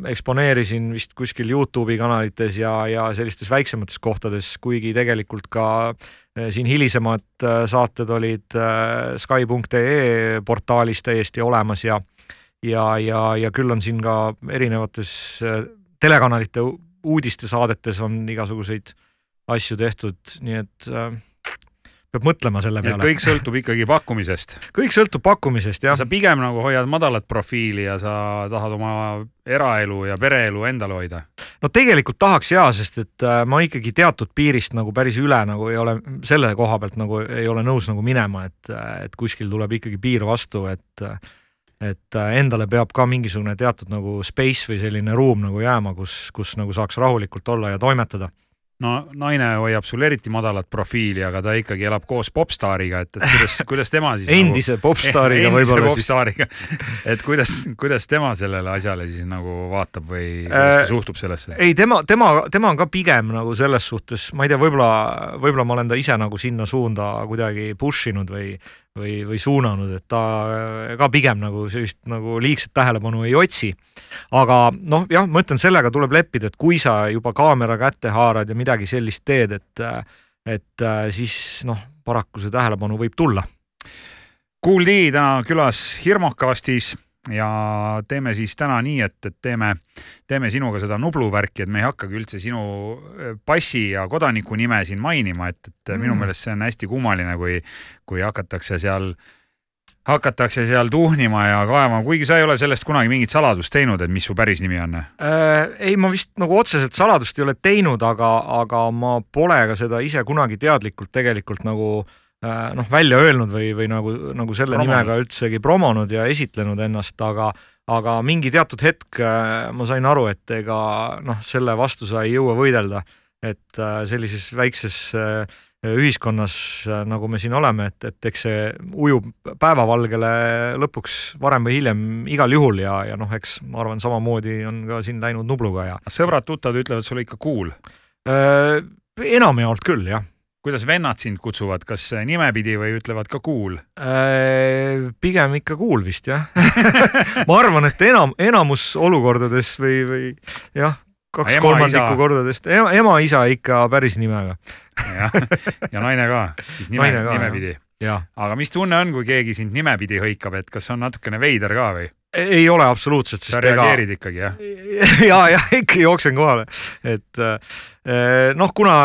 eksponeerisin vist kuskil Youtube'i kanalites ja, ja sellistes väiksemates kohtades, kuigi tegelikult ka äh, siin hilisemad äh, saated olid äh, Sky.ee portaalis täiesti olemas ja ja, ja, ja küll on siin ka erinevates äh, telekanalite uudistesaadetes on igasuguseid asju tehtud, nii et äh, peab mõtlema selle peale. kõik sõltub ikkagi pakkumisest. kõik sõltub pakkumisest, jah. sa pigem nagu hoiad madalat profiili ja sa tahad oma eraelu ja pereelu endale hoida? no tegelikult tahaks jaa, sest et äh, ma ikkagi teatud piirist nagu päris üle nagu ei ole, selle koha pealt nagu ei ole nõus nagu minema, et, äh, et kuskil tuleb ikkagi piir vastu, et et äh, endale peab ka mingisugune teatud nagu space või selline ruum nagu jääma, kus, kus nagu saaks rahulikult olla ja toimetada no naine hoiab sul eriti madalat profiili, aga ta ikkagi elab koos popstaariga, et, et kuidas, kuidas tema siis endise nagu, popstaariga võib-olla siis. et kuidas, kuidas tema sellele asjale siis nagu vaatab või kuidas ta äh, suhtub sellesse? ei, tema, tema, tema on ka pigem nagu selles suhtes, ma ei tea, võib-olla, võib-olla ma olen ta ise nagu sinna suunda kuidagi push inud või või, või suunanud, et ta ka pigem nagu sellist nagu liigset tähelepanu ei otsi. aga noh, jah, ma ütlen, sellega tuleb leppida, et kui sa juba kaamera kätte haarad ja midagi sellist teed, et, et siis noh, paraku see tähelepanu võib tulla. Kool D täna külas Hirmokastis ja teeme siis täna nii, et, et teeme, teeme sinuga seda Nublu värki, et me ei hakkagi üldse sinu äh, passi ja kodaniku nime siin mainima, et, et mm. minu meelest see on hästi kummaline, kui, kui hakatakse seal hakatakse seal tuhnima ja kaevama, kuigi sa ei ole sellest kunagi mingit saladust teinud, et mis su päris nimi on äh,? ei, ma vist nagu otseselt saladust ei ole teinud, aga, aga ma pole ka seda ise kunagi teadlikult tegelikult nagu Äh, noh, välja öelnud või, või nagu, nagu selle promonud. nimega üldsegi promonud ja esitlenud ennast, aga aga mingi teatud hetk äh, ma sain aru, et ega noh, selle vastu sa ei jõua võidelda, et äh, sellises väikses ühiskonnas, nagu me siin oleme, et, et eks see ujub päevavalgele lõpuks varem või hiljem igal juhul ja, ja noh, eks ma arvan, samamoodi on ka siin läinud Nubluga ja. sõbrad-tuttavad ütlevad sulle ikka cool äh,? enamjaolt küll, jah kuidas vennad sind kutsuvad, kas nimepidi või ütlevad ka kuul? Äh, pigem ikka kuul vist jah ma arvan, et enam, enamus olukordades või, või jah, kaks ema, kolmandikku kordadest ema, ema, isa ikka päris nimega jah, ja naine ka, siis nime, nimepidi. aga mis tunne on, kui keegi sind nimepidi hõikab, et kas on natukene veider ka või? ei ole absoluutselt. sa reageerid ega... ikkagi jah? ja, ja ikka jooksen kohale, et eh, noh, kuna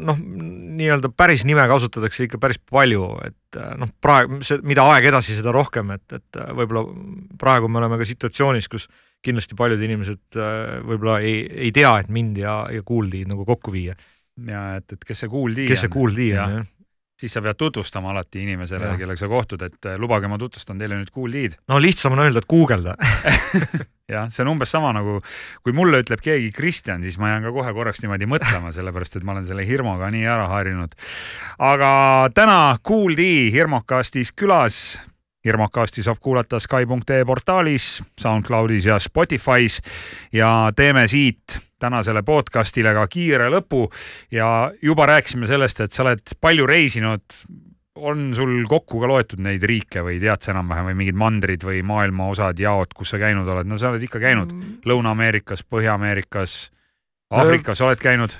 noh, nii-öelda päris nime kasutatakse ikka päris palju, et eh, noh, praegu mida aeg edasi, seda rohkem, et, et võib-olla praegu me oleme ka situatsioonis, kus kindlasti paljud inimesed eh, võib-olla ei, ei tea, et mind ja, ja Kuuldi nagu kokku viia. ja et, et kes see Kuuldi on. kes see Kuuldi on, jah siis sa pead tutvustama alati inimesele, kellega sa kohtud, et eh, lubage, ma tutvustan teile nüüd Cool Lead. no lihtsam on öelda, et guugelda jah, see on umbes sama nagu, kui mulle ütleb keegi Kristjan, siis ma jään ka kohe korraks niimoodi mõtlema, sellepärast et ma olen selle hirmuga nii ära harjunud. aga täna Cool D Hirmokastis külas Hirmokasti saab kuulata Sky.ee portaalis, SoundCloudis ja Spotify's ja teeme siit tänasele podcastile ka kiire lõpu ja juba rääkisime sellest, et sa oled palju reisinud. on sul kokku ka loetud neid riike või tead sa enam-vähem või mingid mandrid või maailma osad, jaod, kus sa käinud oled? no sa oled ikka käinud mm. Lõuna-Ameerikas, Põhja-Ameerikas Aafrikas oled käinud?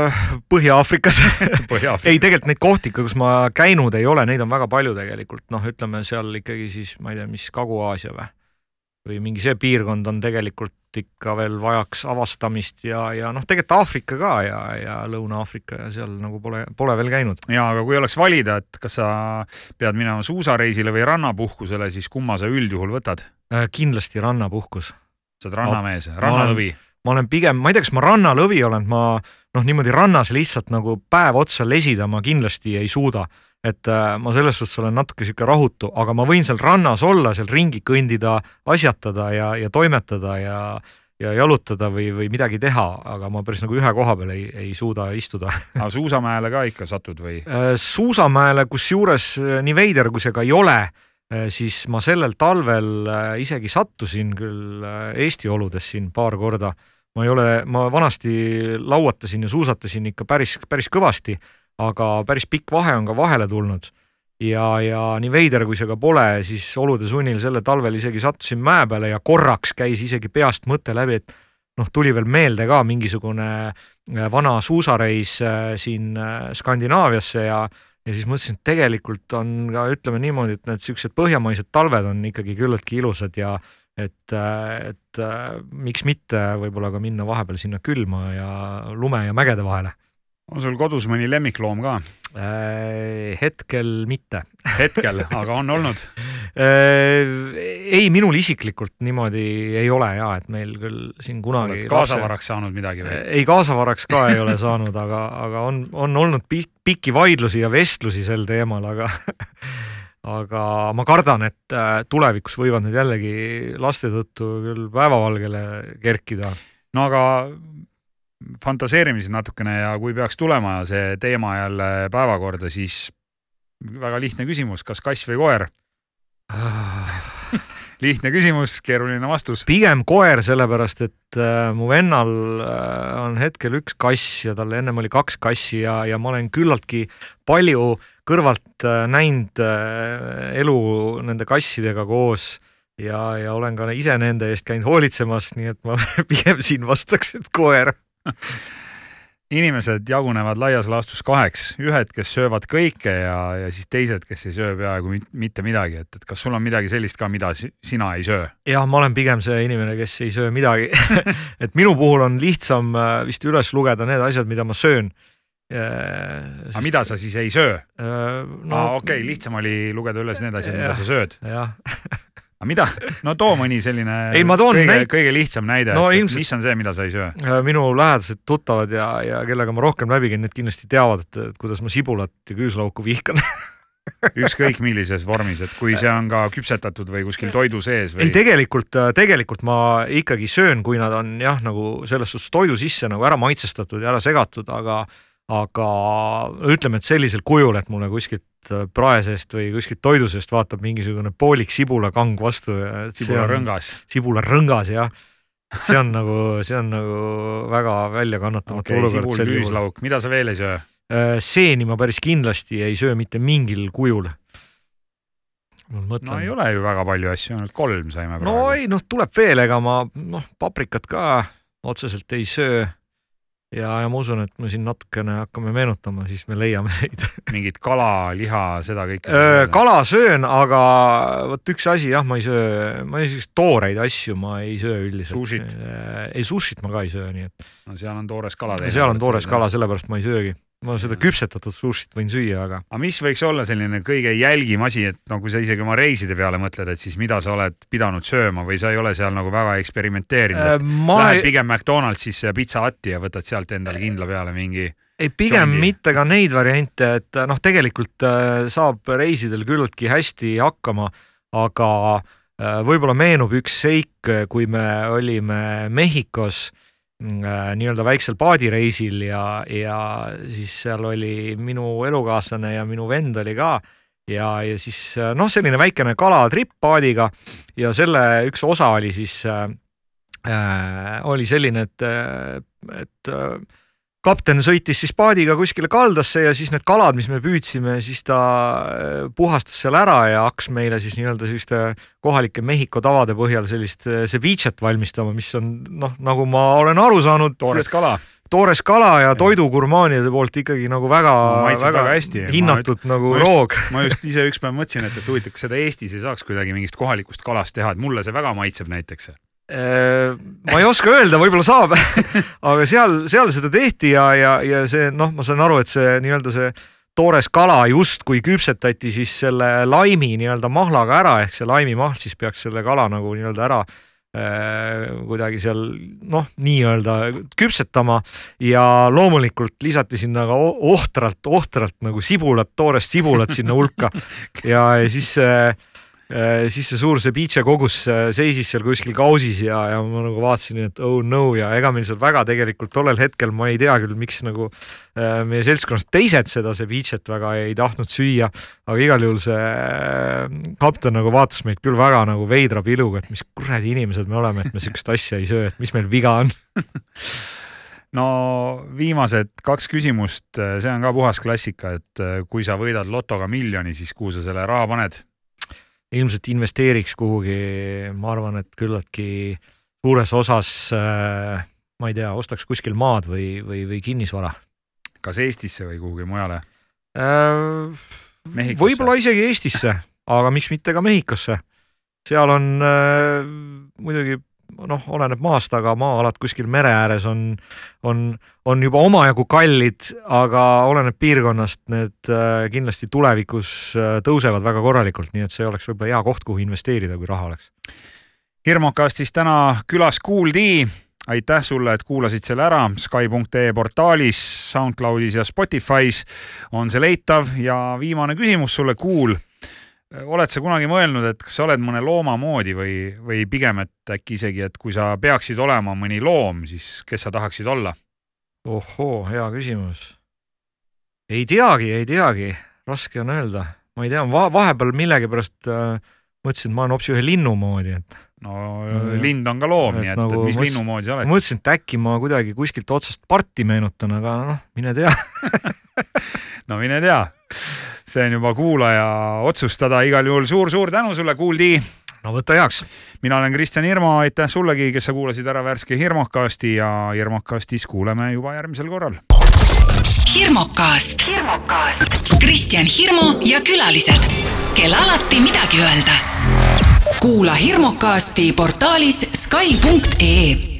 Põhja-Aafrikas ei, tegelikult neid kohti ikka, kus ma käinud ei ole, neid on väga palju tegelikult, noh, ütleme seal ikkagi siis, ma ei tea, mis Kagu-Aasia või? või mingi see piirkond on tegelikult ikka veel vajaks avastamist ja, ja noh, tegelikult Aafrika ka ja, ja Lõuna-Aafrika ja seal nagu pole, pole veel käinud. ja aga kui oleks valida, et kas sa pead minema suusareisile või rannapuhkusele, siis kumma sa üldjuhul võtad? Äh, kindlasti rannapuhkus. sa oled rannamees, rannalõvi? Ma olen pigem, ma ei tea, kas ma rannalõvi olen, ma noh, niimoodi rannas lihtsalt nagu päev otsa lesida ma kindlasti ei suuda et äh, ma selles suhtes olen natuke sihuke rahutu, aga ma võin seal rannas olla, seal ringi kõndida, asjatada ja, ja toimetada ja ja jalutada või, või midagi teha, aga ma päris nagu ühe koha peal ei, ei suuda istuda. aga suusamäele ka ikka satud või? Äh, suusamäele, kusjuures äh, nii veider, kui see ka ei ole, siis ma sellel talvel isegi sattusin küll Eesti oludes siin paar korda. Ma ei ole, ma vanasti lauatasin ja suusatasin ikka päris, päris kõvasti aga päris pikk vahe on ka vahele tulnud. ja, ja nii veider, kui see ka pole, siis olude sunnil sellel talvel isegi sattusin mäe peale ja korraks käis isegi peast mõte läbi, et noh, tuli veel meelde ka mingisugune äh, vana suusareis äh, siin äh, Skandinaaviasse ja ja siis mõtlesin, et tegelikult on ka ütleme niimoodi, et need siuksed põhjamaised talved on ikkagi küllaltki ilusad ja et, et miks mitte võib-olla ka minna vahepeal sinna külma ja lume ja mägede vahele on sul kodus mõni lemmikloom ka? Äh, hetkel mitte. hetkel, aga on olnud? Äh, ei, minul isiklikult niimoodi ei ole ja, et meil küll siin kunagi. oled kaasavaraks saanud midagi või? ei, kaasavaraks ka ei ole saanud, aga, aga on, on olnud pikk, pikki vaidlusi ja vestlusi sel teemal, aga aga ma kardan, et äh, tulevikus võivad need jällegi laste tõttu küll päevavalgele kerkida. no aga fantaseerime siis natukene ja kui peaks tulema see teema jälle päevakorda, siis väga lihtne küsimus, kas kass või koer? Lihtne küsimus, keeruline vastus. pigem koer, sellepärast et äh, mu vennal äh, on hetkel üks kass ja tal ennem oli kaks kassi ja, ja ma olen küllaltki palju kõrvalt äh, näinud elu nende kassidega koos ja, ja olen ka ise nende eest käinud hoolitsemas, nii et ma pigem siin vastaks, et koer inimesed jagunevad laias laastus kaheks, ühed, kes söövad kõike ja, ja siis teised, kes ei söö peaaegu mitte midagi, et, et kas sul on midagi sellist ka, mida sina ei söö? ja ma olen pigem see inimene, kes ei söö midagi et minu puhul on lihtsam äh, vist üles lugeda need asjad, mida ma söön. aga mida sa siis ei söö? Äh, no okei okay,, lihtsam oli lugeda üles need asjad, mida sa sööd. jah aga mida, no too mõni selline ei, kõige näit..., kõige lihtsam näide no,, ilmselt... mis on see, mida sa ei söö? Äh, minu lähedased tuttavad ja, ja kellega ma rohkem läbi käin, need kindlasti teavad, et, et kuidas ma sibulat ja küüslauku vihkan ükskõik millises vormis, et kui see on ka küpsetatud või kuskil toidu sees või? ei, tegelikult, äh, tegelikult ma ikkagi söön, kui nad on jah, nagu selles suhtes toidu sisse nagu ära maitsestatud ja ära segatud, aga aga ütleme, et sellisel kujul, et mulle kuskilt äh, prae seest või kuskilt toidu seest vaatab mingisugune poolik sibulakang vastu. sibularõngas. sibularõngas jah. see on nagu, see on nagu väga väljakannatamatu okay, olukord. sibul, küüslauk, mida sa veel ei söö? Äh, seeni ma päris kindlasti ei söö mitte mingil kujul. No ei ole ju väga palju asju, ainult kolm saime praegu. no ei, noh, tuleb veel, ega ma noh, paprikat ka otseselt ei söö ja, ja ma usun, et me siin natukene hakkame meenutama, siis me leiame neid mingit kala, liha, seda kõike? kala söön, aga vot üks asi jah, ma ei söö, ma ei selliseid tooreid asju ma ei söö üldiselt. Sushit? ei, sushit ma ka ei söö, nii et. no seal on toores kala. seal on toores kala, sellepärast ma ei söögi ma seda küpsetatud sushit võin süüa, aga. aga mis võiks olla selline kõige jälgim asi, et no kui sa isegi oma reiside peale mõtled, et siis mida sa oled pidanud sööma või sa ei ole seal nagu väga eksperimenteerinud äh,, ma... lähed pigem McDonaldsisse ja Pizza Hutti ja võtad sealt endale kindla peale mingi ei, pigem Jondi. mitte ka neid variante, et noh, tegelikult äh, saab reisidel küllaltki hästi hakkama, aga äh, võib-olla meenub üks seik, kui me olime Mehhikos nii-öelda väiksel paadireisil ja, ja siis seal oli minu elukaaslane ja minu vend oli ka. Ja, ja siis äh, noh, selline väikene kalatripp paadiga ja selle üks osa oli siis äh,, äh oli selline, et, et äh, kapten sõitis siis paadiga kuskile kaldasse ja siis need kalad, mis me püüdsime, siis ta äh, puhastas seal ära ja hakkas meile siis nii-öelda selliste kohalike Mehhiko tavade põhjal sellist ceviche't valmistama, mis on noh, nagu ma olen aru saanud. toores kala toores kala ja toidugurmaanide poolt ikkagi nagu väga väga, hästi. Ma hinnatud nüüd- nagu ma just- roog. ma just ise üks päev mõtlesin, et, et huvitav, kas seda Eestis ei saaks kuidagi mingist kohalikust kalast teha, et mulle see väga maitseb näiteks. Äh, ma ei oska öelda, võib-olla saab, aga seal, seal seda tehti ja, ja, ja see noh, ma saan aru, et see nii-öelda see toores kala justkui küpsetati siis selle laimi nii-öelda mahlaga ära, ehk see laimimahl siis peaks selle kala nagu nii-öelda ära äh, kuidagi seal noh, nii-öelda küpsetama ja loomulikult lisati sinna ka ohtralt, ohtralt nagu sibulat, toorest sibulat sinna hulka. Ja, ja siis Äh, siis see suur ceviche kogus äh, seisis seal kuskil kausis ja, ja ma nagu vaatasin, et oh no ja ega meil seal väga tegelikult tollel hetkel ma ei tea küll, miks nagu äh, meie seltskonnas teised seda ceviche't väga ei tahtnud süüa, aga igal juhul see äh, kapten nagu vaatas meid küll väga nagu veidra piluga, et mis kuradi inimesed me oleme, et me sihukest asja ei söö, et mis meil viga on. no viimased kaks küsimust, see on ka puhas klassika, et äh, kui sa võidad lotoga miljoni, siis kuhu sa selle raha paned? Ilmselt investeeriks kuhugi, ma arvan, et küllaltki suures osas äh, ma ei tea, ostaks kuskil maad või, või, või kinnisvara kas Eestisse või kuhugi mujale? Äh, võib-olla isegi Eestisse, aga miks mitte ka Mehhikosse. seal on äh, muidugi noh, oleneb maast, aga maa-alad kuskil mere ääres on, on, on juba omajagu kallid, aga oleneb piirkonnast, need äh, kindlasti tulevikus äh, tõusevad väga korralikult, nii et see oleks võib-olla hea koht, kuhu investeerida, kui raha oleks. hirmukastis täna külas Kuuldi. aitäh sulle, et kuulasid selle ära Sky.ee portaalis, SoundCloudis ja Spotify's on see leitav ja viimane küsimus sulle, Kuul. Oled sa kunagi mõelnud, et kas sa oled mõne looma moodi või, või pigem, et äkki isegi, et kui sa peaksid olema mõni loom, siis kes sa tahaksid olla? ohoo, hea küsimus. ei teagi, ei teagi, raske on öelda, ma ei tea va, vahepeal millegipärast äh, mõtlesin, et ma olen hoopis ühe linnu moodi, et no jah. lind on ka loom, nii et, nagu et mis mõtlesin- linnu moodi sa oled? mõtlesin, et äkki ma kuidagi kuskilt otsast parti meenutan, aga noh, mine tea. no mine tea, see on juba kuulaja otsustada, igal juhul suur-suur tänu sulle, Kuuldi no võta heaks. mina olen Kristjan Hirmu, aitäh sullegi, kes sa kuulasid ära värske Hirmukasti ja Hirmukastis kuuleme juba järgmisel korral. hirmukast. Kristjan Hirmu ja külalised, kel alati midagi öelda. kuula hirmukasti portaalis Sky.ee